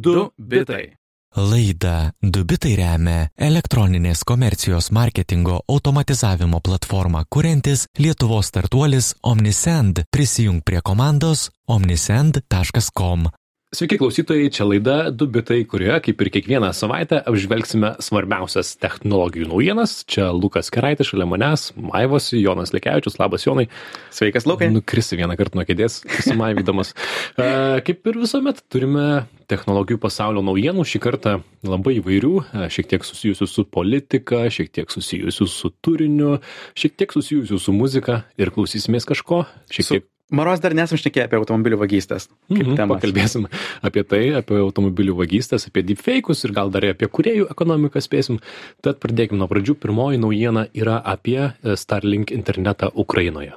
2 bitai. Laida Dubitai remia elektroninės komercijos marketingo automatizavimo platformą kuriantis Lietuvos startuolis Omnisend. Prisijung prie komandos omnisend.com. Sveiki klausytojai, čia laida 2 bitai, kurioje, kaip ir kiekvieną savaitę, apžvelgsime svarbiausias technologijų naujienas. Čia Lukas Keraitis, šalia manęs, Maivosi, Jonas Lekevičius, labas Jonai. Sveikas, Lukai. Nukrisi vieną kartą nuo kėdės, susimaivydamas. uh, kaip ir visuomet, turime technologijų pasaulio naujienų, šį kartą labai įvairių, uh, šiek tiek susijusių su politika, šiek tiek susijusių su turiniu, šiek tiek susijusių su muzika ir klausysimės kažko, šiek Su- tiek Maros dar nesam šnekėję apie automobilių vagystės. Kaip Mhm, tema. Pakalbėsim apie tai, apie automobilių vagystės, apie deepfake'us ir gal dar apie kuriejų ekonomiką spėsim. Tad pradėkime nuo pradžių. Pirmoji naujiena yra apie Starlink internetą Ukrainoje.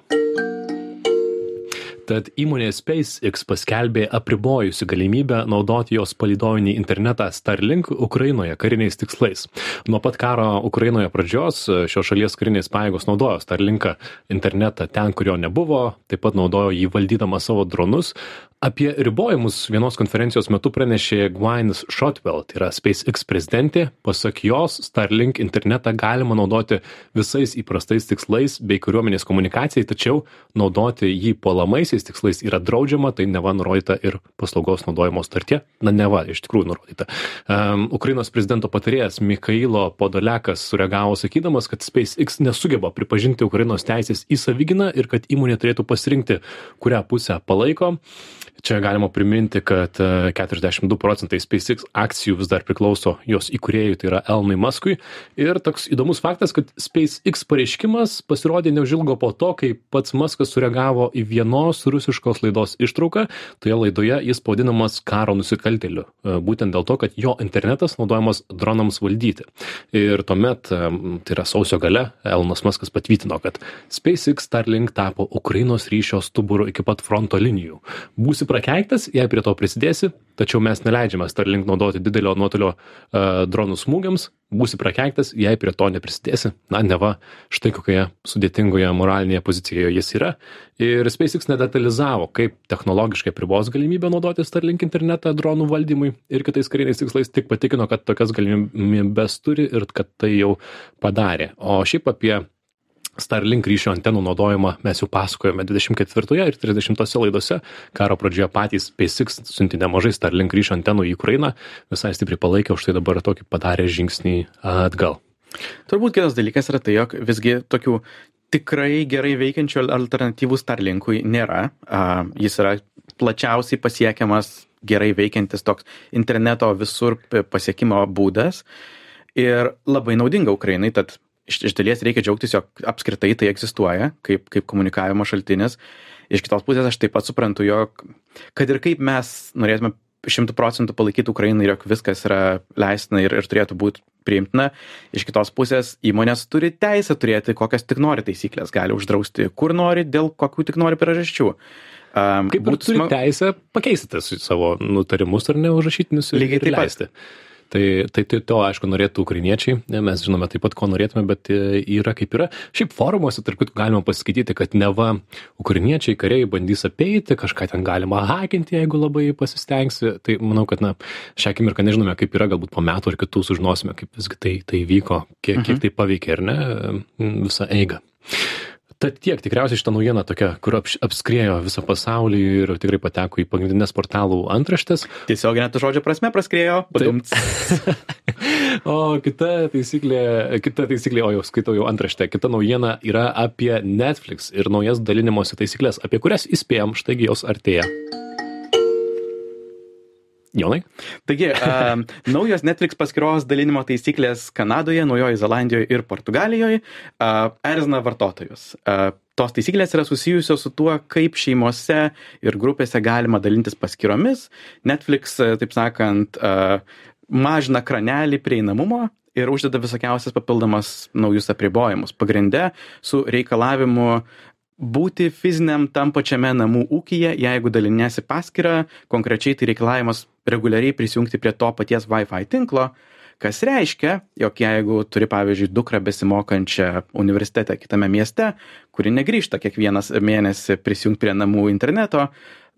Tad įmonė SpaceX paskelbė apribojusi galimybę naudoti jos palidovinį internetą Starlink Ukrainoje kariniais tikslais. Nuo pat karo Ukrainoje pradžios e, šios šalies karinės pajėgos naudojo Starlinką internetą ten, kur jo nebuvo, taip pat naudojo jį valdydama savo dronus. Apie ribojimus vienos konferencijos metu pranešė Gwyneth Shotwell, tai yra SpaceX prezidentė. Pasak jos, Starlink internetą galima naudoti visais įprastais tikslais bei kariuomenės komunikacijai, tačiau naudoti jį puolamaisiais tikslais yra draudžiama, tai neva nurodyta ir paslaugos naudojimo startie. Na, neva, iš tikrųjų nurodyta. Um, Ukrainos prezidento patarėjas Mikhailo Podolekas sureagavo sakydamas, kad SpaceX nesugeba pripažinti Ukrainos teisės į savyginą ir kad įmonė turėtų pasirinkti, kurią pusę palaiko. Čia galima priminti, kad e, 42 procentai SpaceX akcijų vis dar priklauso jos įkūrėjui, tai yra Elonui Muskui. Ir toks įdomus faktas, kad SpaceX pareiškimas pasirodė neužilgo po to, kai pats Muskas sureagavo į vienos rusiškos laidos ištrauką. Toje laidoje jis pavadinamas karo nusikaltėliu. e, Būtent dėl to, kad jo internetas naudojamas dronams valdyti. Ir tuomet, e, tai yra sausio gale, Elonas Muskas patvirtino, kad SpaceX Starlink tapo Ukrainos ryšio stuburu iki pat fronto linijų. Būsi prakeiktas, jei prie to prisidėsi, tačiau mes neleidžiame Starlink naudoti didelio nuotolio uh, dronų smūgiams. Būsi prakeiktas, jei prie to neprisidėsi. Na, neva, štai kokioje sudėtingoje moralinėje pozicijoje jis yra. Ir SpaceX nedetalizavo, kaip technologiškai pribos galimybę naudoti Starlink internetą dronų valdymui ir kitais kariniais tikslais, tik patikino, kad tokias galimybės turi ir kad tai jau padarė. O šiaip apie Starlink ryšio antenų naudojimą mes jau pasakojome 24 ir 30 laidose. Karo pradžioje patys SpaceX siuntė nemažai Starlink ryšio antenų į Ukrainą, visai stipriai palaikė, už tai dabar tokį padarė žingsnį atgal. Turbūt kitas dalykas yra tai, jog visgi tokių tikrai gerai veikiančių alternatyvų Starlinkui nėra. Jis yra plačiausiai pasiekiamas, gerai veikiantis toks interneto visur pasiekimo būdas ir labai naudinga Ukrainai, tad iš, iš dalies reikia džiaugtis, jog apskritai tai egzistuoja kaip, kaip komunikavimo šaltinis. Iš kitos pusės aš taip pat suprantu, jog kad ir kaip mes norėtume šimtų procentų palaikyti Ukrainą ir jog viskas yra leistina ir, ir turėtų būti priimtina, iš kitos pusės įmonės turi teisę turėti kokias tik nori taisyklės, gali uždrausti kur nori, dėl kokių tik nori priežasčių. Um, Kaip ir turi teisę pakeisti tas savo nutarimus ar neužrašytinius ir, Lygiai ir taip pat. leisti. Tai, tai, tai to, aišku, norėtų ukrainiečiai, mes žinome taip pat, ko norėtume, bet e, yra kaip yra. Šiaip forumuose, tarp kitų, galima paskaityti, kad neva ukrainiečiai kariai bandys apeiti, kažką ten galima hakinti, jeigu labai pasistengsi. Tai manau, kad, na, šią akimirką nežinome, kaip yra, galbūt po metų ar kitų sužinosime, kaip visgi tai, tai vyko, kiek, kiek tai paveikė ar ne visą eigą. Tad tiek, tikriausiai šitą naujieną tokia, kur apš- apskriejo visą pasaulį ir tikrai pateko į pagrindinės portalų antraštės. Tiesiog net žodžio prasme praskrėjo. Padumts. O kita taisyklė, kita taisyklė, o jau skaitau jau antraštę, kita naujiena yra apie Netflix ir naujas dalinimosi taisyklės, apie kurias įspėjom, štaigi jos artėja. Jonai? Taigi, um, naujos Netflix paskiros dalinimo taisyklės Kanadoje, Naujojo Zelandijoje ir Portugalijoje uh, erzina vartotojus. Uh, tos taisyklės yra susijusios su tuo, kaip šeimose ir grupėse galima dalintis paskyromis. Netflix, uh, taip sakant, uh, mažina kranelį prieinamumo ir uždeda visokiausias papildomas naujus apribojimus. Pagrinde su reikalavimu būti fiziniam tam pačiame namų ūkyje, jeigu daliniesi paskirą, konkrečiai tai reikalavimas reguliariai prisijungti prie to paties Wi-Fi tinklo, kas reiškia, jog jeigu turi, pavyzdžiui, dukrą besimokančią universitete kitame mieste, kuri negrįžta kiekvienas mėnesį prisijungti prie namų interneto,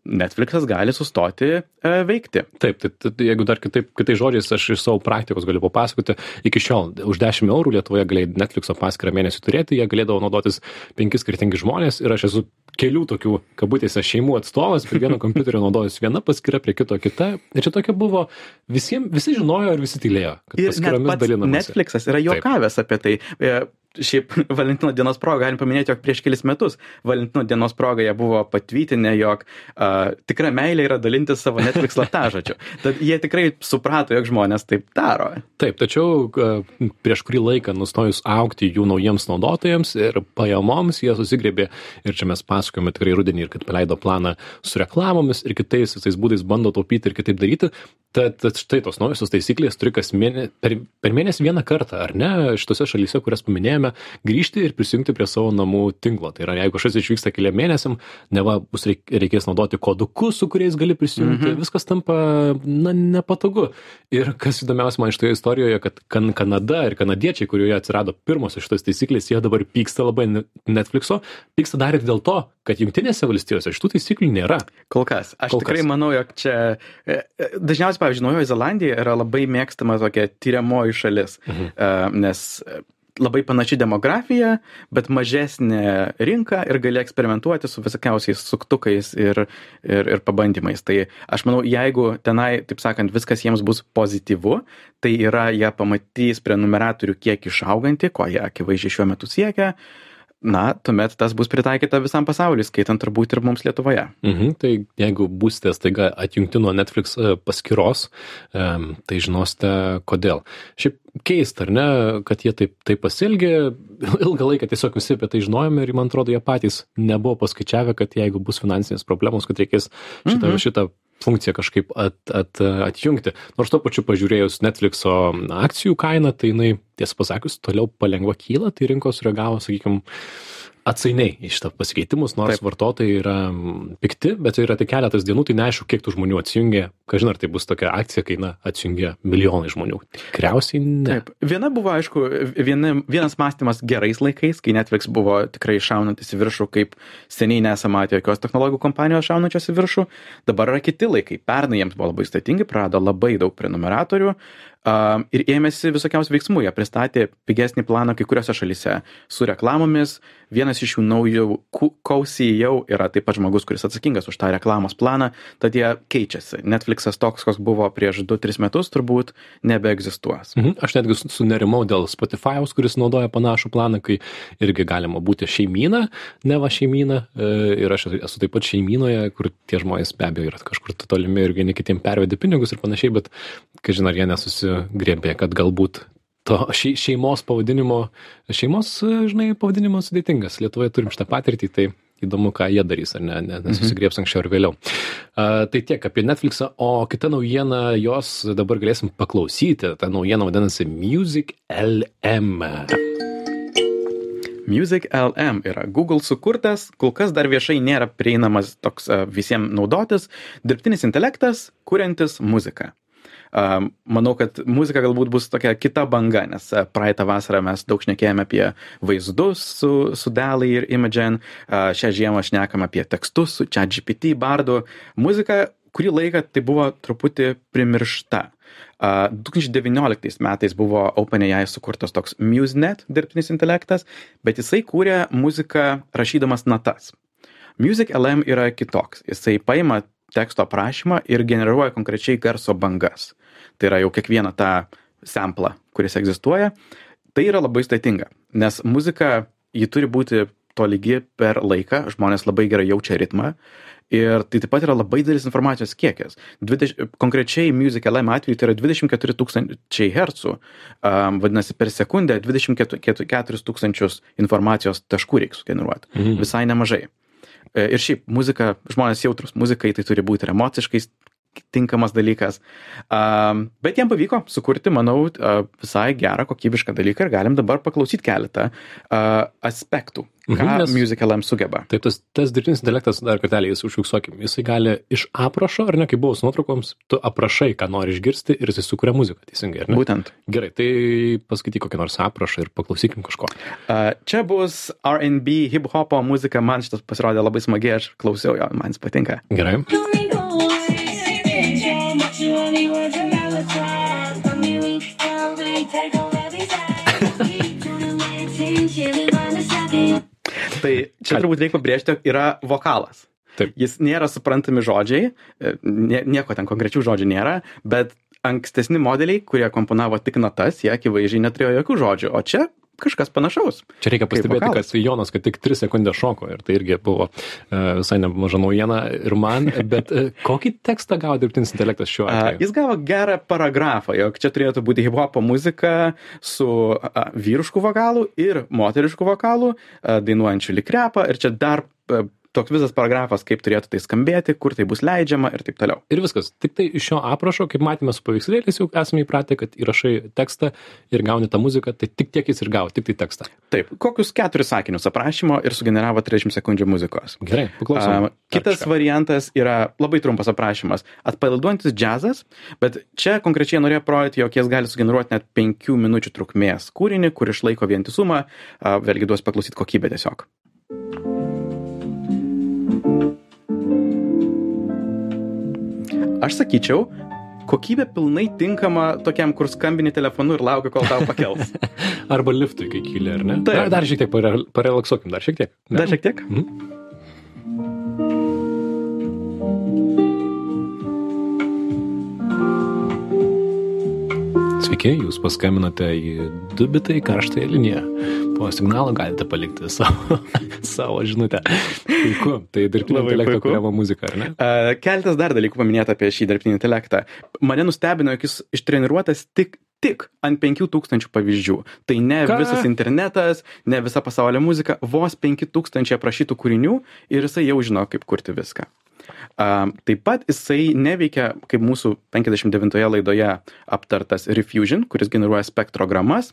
Netflixas gali sustoti e, veikti. Taip, tai, tai jeigu dar kitaip, kitais žodžiais aš iš savo praktikos galiu papasakoti, iki šiol už 10 eurų Lietuvoje galėjai Netflixo paskirą mėnesį turėti, jie galėdavo naudotis penki skirtingi žmonės ir aš esu kelių tokių, kabutėse, šeimų atstovas, prie vieno kompiuterio naudojus viena paskira, prie kito kita. Ir čia tokia buvo, visiems, visi žinojo ir visi tylėjo, kad paskiromis dalinamasi. Netflixas yra juokavęs apie tai. E, šiaip Valentino dienos proga galim paminėti, jog prieš kelis metus Valentino dienos proga jie buvo patvytinę, jog uh, tikra meilė yra dalintis savo Netflix slaptažodžiu. Tad jie tikrai suprato, jog žmonės taip daro. Taip, tačiau uh, prieš kurį laiką nustojus aukti jų naujiems naudotojams ir pajamoms, jie susigrėbė ir čia mes pasakojame tikrai rudenį ir kad paleido planą su reklamomis ir kitais visais būdais bando taupyti ir kitaip daryti. Tad, tad štai tos naujosios taisyklės turi kas mėnesį, per, per mėnesį vieną kartą, ar ne, šitose šalyse, kurias paminėjome, grįžti ir prisijungti prie savo namų tinklo. Tai yra, jeigu kažkas išvyksta keliam mėnesiam, neva bus reik, reikės naudoti kodukus, su kuriais gali prisijungti, mhm. viskas tampa, na, nepatogu. Ir kas įdomiausia man iš toje istorijoje, kad kan Kanada ir kanadiečiai, kurioje atsirado pirmosios šitos taisyklės, jie dabar pyksta labai Netflixo, pyksta dar ir dėl to, kad jungtinėse valstijose šitų taisyklių nėra. Kol kas. Aš Kol tikrai kas. manau, jog čia e, e, dažniausiai, pavyzdžiui, Naujoji Zelandija yra labai mėgstama tokia tyriamoji šalis, mhm. E, nes labai panaši demografija, bet mažesnė rinka ir gali eksperimentuoti su visokiausiais suktukais ir, ir, ir pabandymais. Tai aš manau, jeigu tenai, taip sakant, viskas jiems bus pozityvu, tai yra, jie pamatys prenumeratorių kiek išaugantį, ko jie akivaizdžiai šiuo metu siekia, na, tuomet tas bus pritaikyta visam pasauliu, skaitant turbūt ir mums Lietuvoje. Mhm, tai jeigu būsite staiga atjungti nuo Netflix e, paskyros, tai žinosite kodėl. Šiaip keista, ar ne, kad jie taip, taip pasilgė, ilgą laiką tiesiog visi apie tai žinojome ir man atrodo, jie patys nebuvo paskaičiavę, kad jeigu bus finansinės problemos, kad reikės šitą, mhm. šitą funkciją kažkaip at, at, atjungti. Nors to pačiu pažiūrėjus Netflixo akcijų kainą, tai jinai, tiesą pasakius, toliau palengva kyla, tai rinkos reagavo, sakykime, atsainiai į šitą pasikeitimus, nors Taip. vartotojai yra pikti, bet tai yra tik keletas dienų, tai neaišku, kiek tų žmonių atsijungia. Kažin ar tai bus tokia akcija, kai na, atsijungia milijonai žmonių. Tikriausiai ne. Taip. Viena buvo, aišku, viena, vienas mąstymas gerais laikais, kai Netflix buvo tikrai šaunantis į viršų, kaip seniai nesame matę jokios technologijų kompanijos šaunančios į viršų. Dabar yra kiti laikai. Pernai jiems buvo labai statingi, prarado labai daug prenumeratorių ir ėmėsi visokiausių veiksmų. Jie pristatė pigesnį planą kai kuriuose šalyse su reklamomis. Vienas iš jų naujų Kausi jau yra taip pat žmogus, kuris atsakingas už tą reklamos planą, tad jie keičiasi. Netflixas toks, koks buvo prieš 2-3 metus, turbūt nebeegzistuos. Mhm. Aš netgi sunerimau dėl Spotify'aus, kuris naudoja panašų planą, kai irgi galima būti šeimyną, ne va šeimyną. E, ir aš esu taip pat šeimynoje, kur tie žmonės be abejo yra kažkur tolimi ir vieni kitiem pervedi pinigus ir panašiai, bet, kažin ar jie nesusi griebė, kad galbūt to šeimos pavadinimo, šeimos, žinai, pavadinimas sudėtingas. Lietuvoje turim šitą patirtį, tai įdomu, ką jie darys, ar ne, nesusigrieps anksčiau ar vėliau. Uh, tai tiek apie Netflixą, o kita naujiena, jos dabar galėsim paklausyti. Ta naujiena vadinasi Music LM. Music LM yra Google sukurtas, kol kas dar viešai nėra prieinamas toks uh, visiems naudotis, dirbtinis intelektas, kuriantis muziką manau, kad muzika galbūt bus tokia kita banga, nes praeitą vasarą mes daug šnekėjome apie vaizdus su, su Dali ir Imogen, šią žiemą šnekam apie tekstus su ChatGPT, Bardu. Muzika kurį laiką tai buvo truputį primiršta. 2019 metais buvo OpenAI sukurtas toks MuseNet dirbtinis intelektas, bet jisai kūrė muziką rašydamas natas. Music LM yra kitoks. Jisai paima teksto aprašymą ir generuoja konkrečiai garso bangas tai yra jau kiekvieną tą samplą, kuris egzistuoja, tai yra labai sudėtinga, nes muzika, ji turi būti tolygi per laiką, žmonės labai gerai jaučia ritmą ir tai taip pat yra labai didelis informacijos kiekis. 20, konkrečiai Music LM atveju tai yra 24 tūkstančiai hercų, um, vadinasi per sekundę 24 tūkstančius informacijos taškų reikia sugeneruoti. Mhm. Visai nemažai. E, ir šiaip muzika, žmonės jautrus muzikai, tai turi būti ir emociškai tinkamas dalykas. Um, bet jam pavyko sukurti, manau, visai gerą, kokybišką dalyką ir galim dabar paklausyti keletą uh, aspektų, ką Mhm, nes- Music LM sugeba. Taip, tas, tas dirbtinis intelektas, dar kartelį jis užfiksuokim, jisai gali iš aprašo, ar ne, kaip buvo su nuotraukoms, tu aprašai, ką nori išgirsti ir jisai sukuria muziką, teisingai, ar ne? Būtent. Gerai, tai paskaityk kokį nors aprašą ir paklausykim kažko. Uh, čia bus RB, hip hopo muzika, man šitas pasirodė labai smagiai, aš klausiau jo, man jis patinka. Gerai. Tai čia turbūt reikia pabrėžti, yra vokalas. Taip. Jis nėra suprantami žodžiai, e, nie, nieko ten konkrečių žodžių nėra, bet ankstesni modeliai, kurie komponavo tik natas, jie akivaizdžiai neturėjo jokių žodžių, o čia kažkas panašaus. Čia reikia pastebėti, kad Jonas, kad tik 3 sekundės šoko ir tai irgi buvo uh, visai nemaža naujiena ir man, bet uh, kokį tekstą gavo dirbtinis intelektas šiuo atveju? Jis gavo gerą paragrafą, jog čia turėtų būti hip-hopo muzika su a, vyrišku vokalu ir moterišku vokalu, a, dainuojančiu likrepą ir čia dar a, toks visas paragrafas, kaip turėtų tai skambėti, kur tai bus leidžiama ir taip toliau. Ir viskas. Tik tai iš šio aprašo, kaip matėme su paveikslėliais, jau esame įpratę, kad įrašai tekstą ir gauni tą muziką, tai tik tiek jis ir gavo, tik tai tekstą. Taip, kokius keturis sakinius aprašymo ir sugeneravo 30 sekundžių muzikos. Gerai, paklausom. A, kitas kažką. variantas yra labai trumpas aprašymas. Atpalaiduojantis džiazas, bet čia konkrečiai norėjo parodyti, jog jis gali sugeneruoti net 5 minučių trukmės kūrinį, kur išlaiko vientisumą, a, vėlgi duos paklausyti kokybę tiesiog. Aš sakyčiau, kokybė pilnai tinkama tokiam, kur skambini telefonu ir laukia, kol tau pakels. Arba liftui, kai kyli, ar ne? Taip. Dar, dar šiek tiek pare- parelaksuokim, dar šiek tiek. Ne? Dar šiek tiek? Sveiki, jūs paskambinote į dubitai karštąją liniją. Po signalo galite palikti savo, savo žinutę. Puiku, tai dirbtinio intelekto kuriama muzika, ar ne? Uh, Keltas dar dalykų paminėta apie šį dirbtinį intelektą. Mane nustebino, jog jis ištreniruotas tik, tik ant 5000 pavyzdžių. Tai ne Ką? Visas internetas, ne visa pasaulio muzika, vos 5000 aprašytų kūrinių ir jisai jau žino, kaip kurti viską. Uh, taip pat jisai neveikia, kaip mūsų 59 laidoje aptartas Refusion, kuris generuoja spektrogramas.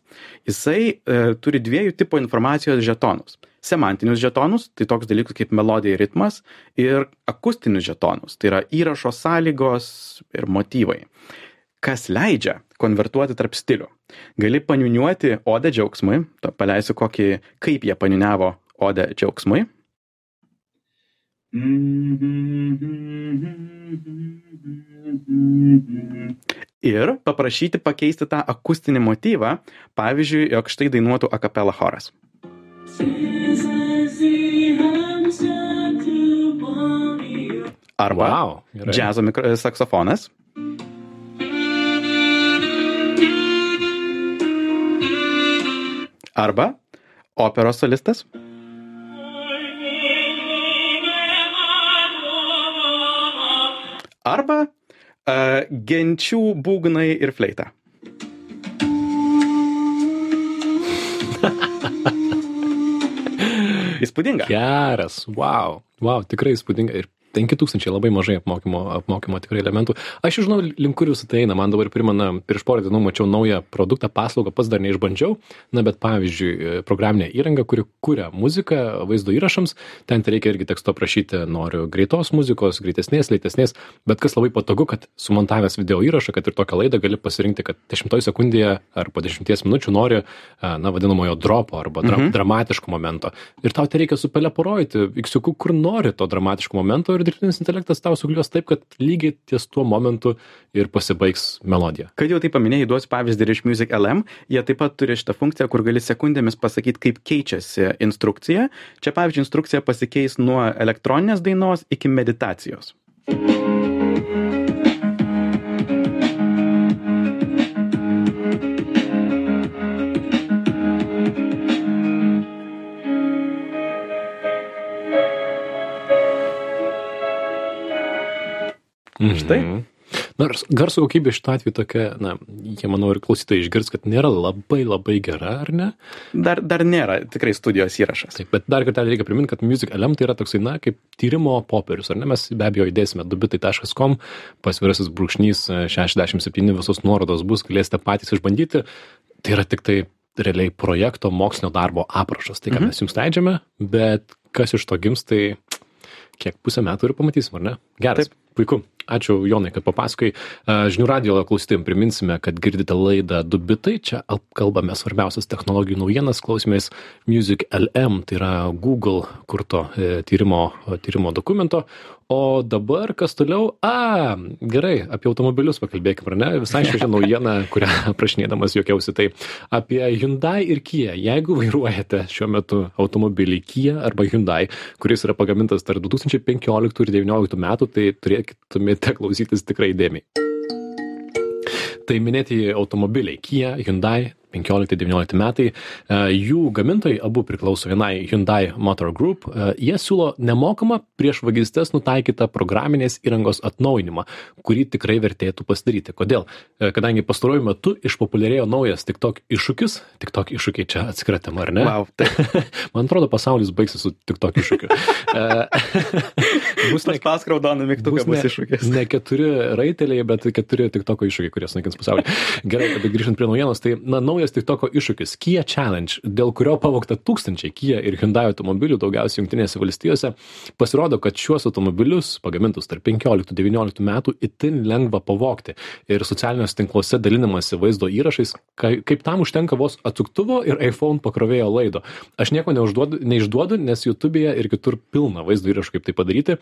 Jisai uh, turi dviejų tipų informacijos žetonus. Semantinius žetonus, tai toks dalykas kaip melodija ir ritmas, ir akustinius žetonus, tai yra įrašo sąlygos ir motyvai. Kas leidžia konvertuoti tarp stilių. Gali paniuniuoti odę džiaugsmui, paleisiu kokį, kaip jie paniuniavo odę džiaugsmui. Ir paprašyti pakeisti tą akustinį motyvą, pavyzdžiui, jog štai dainuotų akapela choras. Arba Wow, gerai. džiazo mikro, saksofonas. Arba operos solistas. Arba uh, genčių būgnai ir fleita. Įspūdinga. Geras, wow, wow, tikrai įspūdinga. Ir 5000 labai mažai apmokymo, apmokymo tikrai elementų. Aš jau žinau, link kur jūs tai eina. Man dabar primena, prieš porą dienų mačiau naują produktą, paslaugą, pats dar neišbandžiau. Na, bet pavyzdžiui, programinė įranga, kuri kuria muziką vaizdo įrašams, ten tai reikia irgi teksto prašyti, noriu greitos muzikos, greitesnės, lėtesnės, bet kas labai patogu, kad sumontavęs video įrašą, kad ir tokią laidą gali pasirinkti, kad 10 sekundėje ar po 10 minučių nori, na, vadinamojo dropo arba dra Mhm. dramatiško momento. Ir tau tai reikia supeleporojti, iksiuku, kur nori to dramatiško momento ir dirbtinis intelektas tau suglios taip, kad lygiai ties tuo momentu ir pasibaigs melodija. Kad jau tai paminėjai, duosiu pavyzdį ir iš Music LM. Jie taip pat turi šitą funkciją, kur gali sekundėmis pasakyti, kaip keičiasi instrukcija. Čia, pavyzdžiui, instrukcija pasikeis nuo elektroninės dainos iki meditacijos. Štai. Mhm. nors garso kokybė šituo atveju tokia na jie manau ir klausytojai išgirs kad nėra labai labai gera ar ne? Dar dar nėra tikrai studijos įrašas. Taip bet dar kartelį reikia primint kad music lm tai yra toksai na kaip tyrimo popierius ar ne? Mes be abejo įdėsime dubitai taškas kom pasvirasis brūkšnys šešiasdešim septyni visos nuorodos bus galėsite patys išbandyti. Tai yra tiktai realiai projekto mokslinio darbo aprašas tai ką Mhm. mes jums leidžiame bet kas iš to gims tai kiek pusę metų ir pamatysim ar ne? Geras puiku ačiū jonai kad papasakojai A, žinių radijo klausytojam priminsime kad girdite laidą du bitai. Čia al- kalbame svarbiausias technologijų naujienas klausėmės music lm tai yra google kurto e, tyrimo tyrimo dokumento o dabar kas toliau? A gerai apie automobilius pakalbėkim ar ne? Visai šviežia naujiena kurią aprašinėdamas juokiausi tai apie hyundai ir kia. Jeigu vairuojate šiuo metu automobilį kia arba hyundai kuris yra pagamintas tarp du tūkstančiai penkioliktų ir devynioliktų metų tai turėtumėte klausytis tikrai įdėmiai. Tai minėti automobiliai Kia, Hyundai, 15-19 metai. E, Jų gamintojai abu priklauso vienai Hyundai Motor Group. E, Jie siūlo nemokamą prieš vagystes nutaikytą programinės įrangos atnaujinimą, kurį tikrai vertėtų pasidaryti. Kodėl? E, Kadangi pastaruoju metu išpopuliarėjo naujas TikTok iššūkis, TikTok iššūkiai čia atskira tema, ar ne? Wow. Man atrodo, pasaulis baigsis su TikTok iššūkiu. Bus ne, Paspausk raudoną mygtuką, bus bus ne, iššūkis. ne keturi raiteliai, bet keturi TikToko iššūkiai, kurie sunaikins pasaulį. Gerai, bet grįžtant prie naujienos, tai na, naujas TikToko iššūkis - Kia Challenge, dėl kurio pavokta tūkstančiai Kia ir Hyundai automobilių, daugiausiai Junktinėse valstijose, pasirodo, kad šiuos automobilius pagamintus tarp 15-19 metų itin lengva pavokti. Ir socialiniuose tinkluose dalinamasi vaizdo įrašais, kai, kaip tam užtenka vos atsuktuvo ir iPhone pakrovėjo laido. Aš nieko neužduodu, neišduodu, nes YouTube'e ir kitur pilna vaizdo įrašų, kaip tai padaryti.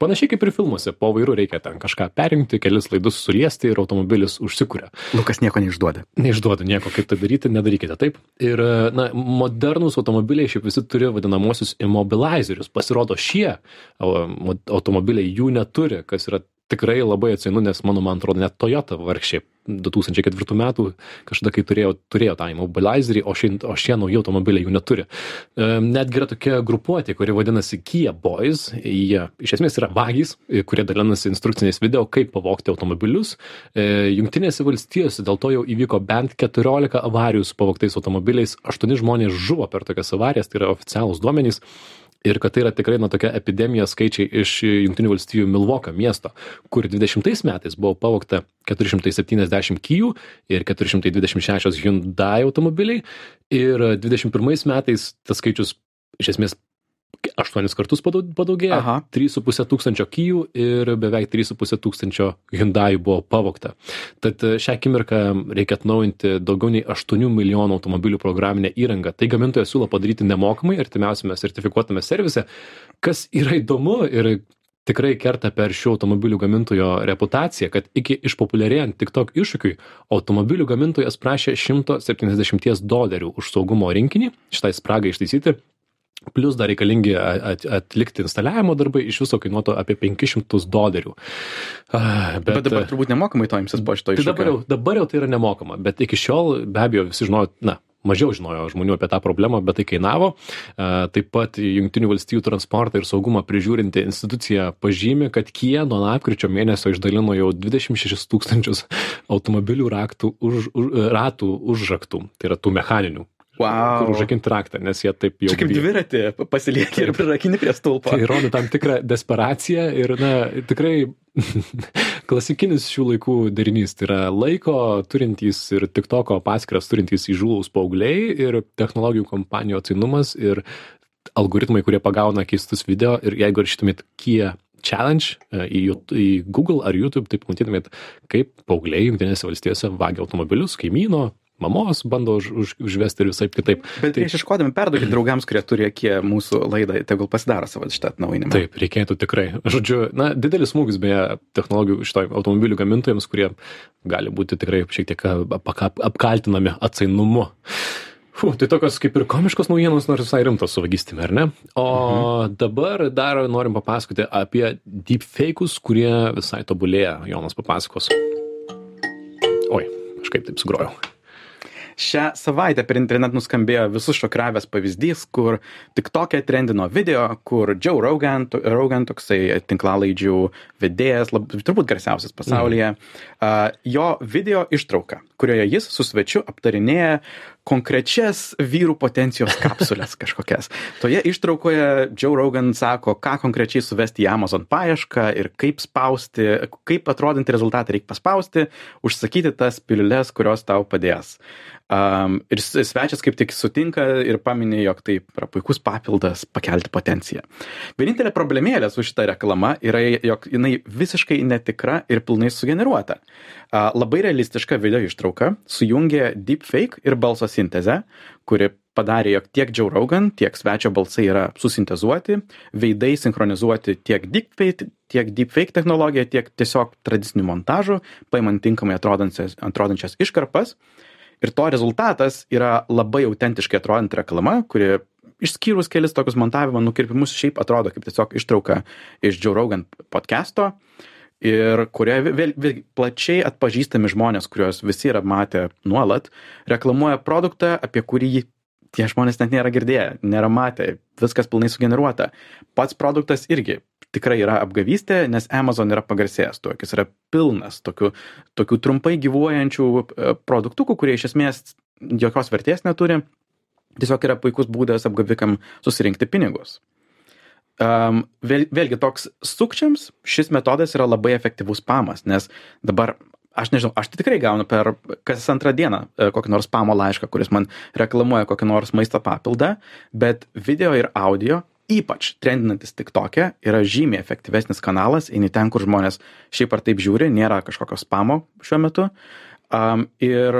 Panašiai kaip ir filmuose, po vairu reikia ten kažką perinkti, kelis laidus suliesti ir automobilis užsikuria. Lukas nieko neišduoda. Neišduodu nieko, kaip tai daryti, nedarykite taip. Ir, na, modernus automobiliai šiaip visi turi vadinamosius immobilizerius. Pasirodo, šie automobiliai jų neturi, kas yra tikrai labai atsainu, nes mano, man atrodo, net Toyota vargšė 2004 metų kažkada, kai turėjo, turėjo tą immobilizerį, o šie, o šie nauji automobiliai jų neturi. E, Netgi yra tokia grupuotė, kuri vadinasi Kia Boys. Jie iš esmės yra vagys, e, kurie dalinasi instrukciniais video, kaip pavogti automobilius. E, Junktinėse valstijose dėl to jau įvyko bent 14 avarijų su pavogtais automobiliais, 8 žmonės žuvo per tokias avarijas, tai yra oficialūs duomenys. Ir kad tai yra tikrai na, tokia epidemija skaičiai iš Junktinių valstijų Milvokio miesto, kur 20 metais buvo pavogta 470 kijų ir 426 Hyundai automobiliai. Ir 21 metais tas skaičius iš esmės aštuonis kartus padau- padaugėjo. Aha. 3,5 tūkstančio kijų ir beveik 3,5 tūkstančio Hyundai buvo pavogta. Tad e, šią akimirką reikia atnaujinti daugiau nei 8 milijonų automobilių programinę įrangą. Tai gamintojas siūlo padaryti nemokamai artimiausiame sertifikuotame servise, kas yra įdomu ir tikrai kerta per šių automobilių gamintojo reputaciją, kad iki išpopuliarėjant TikTok iššūkiui automobilių gamintojas prašė 170 dolerių už saugumo rinkinį šitai spragai ištaisyti. Plus dar reikalingi at- atlikti instaliavimo darbai iš viso kainuotų apie 500 dolerių. Ah, Bet, bet dabar turbūt nemokamai to imsis po šito Tai iššūkio. dabar jau, dabar jau tai yra nemokama, bet iki šiol be abejo visi žinojo, na, mažiau žinojo žmonių apie tą problemą, bet tai kainavo. Taip pat Junktinių valstybių transportą ir saugumą prižiūrinti institucija pažymi, kad Kie nuo lapkričio mėnesio išdalino jau 26 tūkstančius automobilių raktų už, už, ratų užraktų, tai yra tų mechaninių. Wow. Kur užrakinti raktą, nes jie taip jau. Čia kaip dviratį pasilieki ir prirakini prie stulpo. Tai rodo tam tikrą desperaciją ir, na, tikrai klasikinis šių laikų derinys. Tai yra laiko turintys ir tik toko paskiras turintys įžūlaus paaugliai ir technologijų kompanijų atsinumas ir algoritmai, kurie pagauna keistus video ir jeigu rašytumėt Kia challenge e, į, į Google ar YouTube, tai pamatytumėt, kaip paaugliai Junktinėse valstijose vagia automobilius, kaimyno, mamos bando už, už, užvesti ir visai kitaip. Bet prieš iškodami perduokit draugams, kurie turi kiek mūsų laidą, tegul pasidaro savo šitą atnaujinimą. Taip, reikėtų tikrai. Žodžiu, na, didelis smūgis beje technologijų šitoj automobilių gamintojams, kurie gali būti tikrai šiek tiek apkaltinami atsainumu. Fu, tai tokios kaip ir komiškos naujienos, nors visai rimtos su vagystimi, ar ne? O mhm. dabar dar norim papasakoti apie deepfake'us, kurie visai tobulėja. Jonas papasakos. Oi, kažkaip taip sugrojau. Šią savaitę per internet nuskambėjo visus šokravęs pavyzdys, kur tik tokia trendino video, kur Joe Rogan, Rogan toksai tinklalaidžių vedėjas, lab, turbūt garsiausias pasaulyje, mm. jo video ištrauka, kurioje jis su svečiu aptarinėja konkrečias vyrų potencijos kapsulės kažkokias. Toje ištraukoje Joe Rogan sako, ką konkrečiai suvesti į Amazon paiešką ir kaip spausti, kaip atrodantį rezultatą reikia paspausti, užsakyti tas piliulės, kurios tau padės. Um, ir svečias kaip tik sutinka ir paminė, jog tai yra puikus papildas pakelti potenciją. Vienintelė problemėlė su šita reklama yra, jog jinai visiškai netikra ir pilnai sugeneruota. Uh, labai realistiška video ištrauka sujungė deepfake ir balso sintezę, kuri padarė, jog tiek Joe Rogan, tiek svečio balsai yra susintezuoti, veidai sinchronizuoti tiek deepfake, tiek deepfake technologija, tiek tiesiog tradicinių montažų, paimant tinkamai atrodančias, atrodančias iškarpas. Ir to rezultatas yra labai autentiškai atrodanti reklama, kuri išskyrus kelis tokius montavimo nukirpimus šiaip atrodo kaip tiesiog ištrauka iš Joe Rogan podcast'o ir kurioje vėl, vėl plačiai atpažįstami žmonės, kuriuos visi yra matę nuolat, reklamuoja produktą, apie kurį tie žmonės net nėra girdėję, nėra matę, viskas pilnai sugeneruota. Pats produktas irgi tikrai yra apgavystė, nes Amazon yra pagarsėjęs tuo, jis yra pilnas tokių, tokių trumpai gyvuojančių e, produktų, kurie iš esmės jokios vertės neturi, tiesiog yra puikus būdas apgavikam susirinkti pinigus. Um, vėl, vėlgi toks sukčiams šis metodas yra labai efektyvus pamas, nes dabar aš nežinau, aš tai tikrai gaunu per kas antrą dieną e, kokį nors pamo laišką, kuris man reklamuoja kokį nors maisto papildą, bet video ir audio ypač trendinantis TikTok'e yra žymiai efektyvesnis kanalas, eini ten, kur žmonės šiaip ar taip žiūri, nėra kažkokio spamo šiuo metu. Um, ir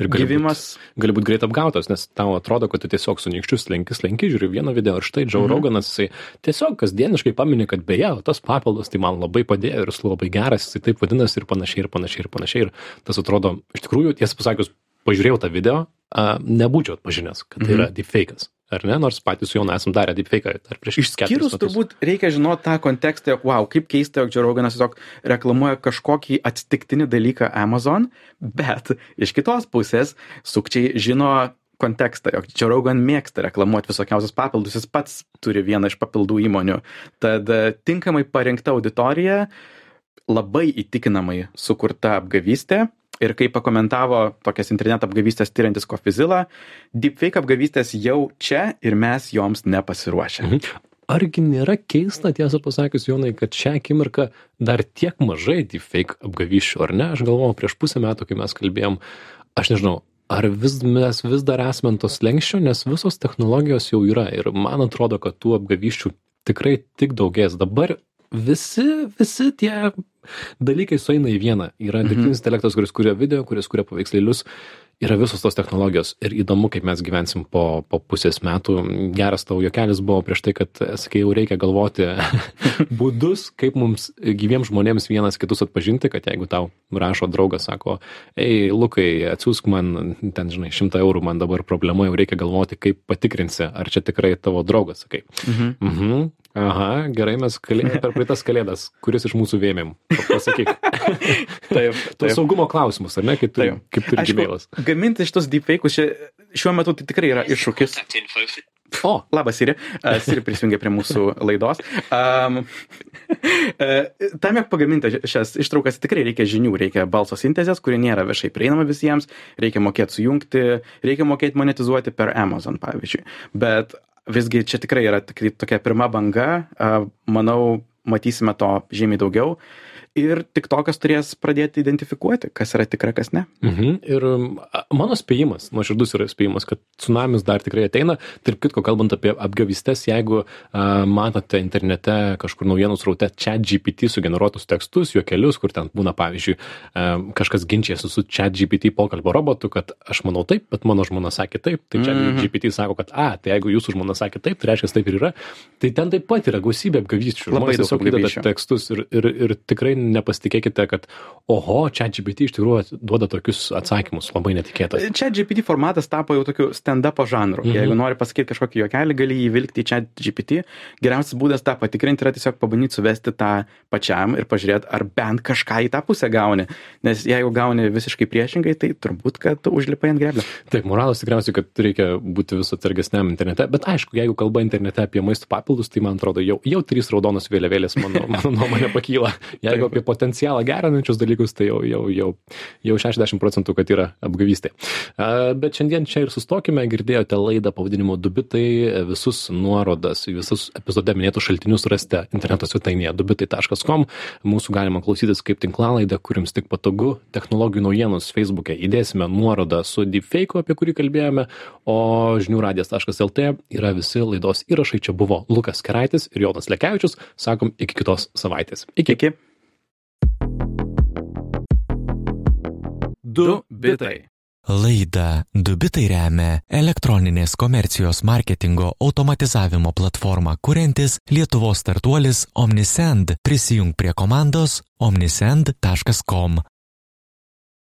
Ir gali gyvimas. Būt, gali būti greit apgautas, nes tau atrodo, kad tu tiesiog su nykščiu slenki, slenki, žiūri vieną video ir štai Joe mhm. Roganas, jisai tiesiog kasdieniškai paminė, kad beje, tas papildas tai man labai padėjo ir jis labai geras, jisai taip vadinasi ir panašiai, ir panašiai, ir panašiai. Ir tas atrodo, iš tikrųjų, tiesą pasakius, pažiūrėjau tą video, a, nebūčiau atpažinęs, kad tai mhm. yra deepfake'as ar ne, nors patys su Jonu esam darę deepfake dar prieš Išskyrus turbūt reikia žinoti tą kontekstą, jog wow, kaip keista, jog Joe Roganas tiesiog reklamuoja kažkokį atsitiktinį dalyką Amazon, bet iš kitos pusės sukčiai žino kontekstą, jog Joe Rogan mėgsta reklamuoti visokiausius papildus, jis pats turi vieną iš papildų įmonių. Tad e, tinkamai parinkta auditorija, labai įtikinamai sukurta apgavystė ir kaip pakomentavo tokias interneto apgavystės tyriantis Kofizila, deepfake apgavystės jau čia ir mes joms nepasiruošę. Mhm. Argi nėra keista, tiesą pasakius, Jonai, kad šią akimirką dar tiek mažai deepfake apgavyščių, ar ne? Aš galvojau prieš pusę metų, kai mes kalbėjom, aš nežinau, ar vis, mes vis dar esame tos lenkščio, nes visos technologijos jau yra ir man atrodo, kad tų apgavyščių tikrai tik daugės. Dabar visi, visi tie dalykai sueina į vieną. Yra mhm. dirbtinis intelektas, kuris kuria video, kuris kuria paveikslėlius, yra visos tos technologijos. Ir įdomu, kaip mes gyvensim po, po pusės metų. Geras tavo jokelis buvo prieš tai, kad, sakai, jau reikia galvoti būdus, kaip mums gyviems žmonėms vienas kitus atpažinti, kad jeigu tau rašo draugas, sako, ei, Lukai, atsiųsk man, ten, žinai, šimtą eurų, man dabar problema, jau reikia galvoti, kaip patikrinsi, ar čia tikrai tavo draugas, sakai. Mhm. Mhm. Aha, gerai, mes kalėjome per praeitas kalėdas. Kuris iš mūsų vėmėm? Pasakyk. taip, taip. saugumo klausimus, ar ne, kaip, tu, kaip turi gimėlas. Gaminti šitos deepfake'us šiuo metu tai tikrai yra iššūkis. O, labas, Siri. Uh, Siri prisijungė prie mūsų laidos. Um, uh, tam, jog pagaminti šias ištraukas, tikrai reikia žinių, reikia balso sintezės, kuri nėra viešai prieinama visiems, reikia mokėti sujungti, reikia mokėti monetizuoti per Amazon, pavyzdžiui. Bet visgi čia tikrai yra tokia pirma banga, manau, matysime to žymiai daugiau ir tiktokas turės pradėti identifikuoti, kas yra tikra, kas ne. Mhm. Ir mano spėjimas, nuoširdus yra spėjimas, kad tsunamis dar tikrai ateina. Tarp kitko, kalbant apie apgavystės, jeigu a, matote internete kažkur naujienų sraute chat GPT sugeneruotus tekstus, juokelius, kur ten būna, pavyzdžiui, a, kažkas ginčiasi su chat GPT pokalbio robotu, kad aš manau taip, bet mano žmona sakė taip, tai chat mhm. GPT sako, kad, a, tai jeigu jūsų žmona sakė taip, tai reiškia taip ir yra. Tai ten taip pat yra gausybė apgavysčių. Labai daug tiesiog įdedate tekstus ir, ir, ir tikrai nepasitikėkite, kad oho, čia GPT iš tikrųjų duoda tokius atsakymus labai netikėtai. Čia GPT formatas tapo jau tokiu stand-up žanru. Mhm. Jeigu nori pasakyti kažkokį juokelį, gali jį vilkti į čia GPT. Geriausias būdas tą patikrinti yra tiesiog pabandyti suvesti tą pačiam ir pažiūrėti, ar bent kažką į tą pusę gauni. Nes jeigu gauni visiškai priešingai, tai turbūt, kad užlipai ant greblio. Taip, moralas tikriausiai, kad reikia būti vis atsargesniam internete. Bet aišku, jeigu kalba internete apie maisto papildus, tai man atrodo jau, jau trys raudonos vėliavėlės mano, mano nuomonė pakyla. Jeigu apie potencialą gerinančius dalykus, tai jau, jau, jau, jau 60 procentų, kad yra apgavystė. Bet šiandien čia ir sustokime, girdėjote laidą pavadinimu Dubitai, visus nuorodas, visus epizode minėtus šaltinius rasite interneto svetainėje dubitai.com. Mūsų galima klausytis kaip tinklalaidą, kur jums tik patogu, technologijų naujienos Facebook'e. Įdėsime nuorodą su deepfake, apie kurį kalbėjome, o žinių radijas.lt yra visi laidos įrašai. Čia buvo Lukas Keraitis ir Jonas Lekevičius. Sakom, iki kitos savaitės. Iki. iki. Du bitai. Laida Dubitai remia elektroninės komercijos marketingo automatizavimo platformą kuriantis Lietuvos startuolis Omnisend. Prisijung prie komandos omnisend.com.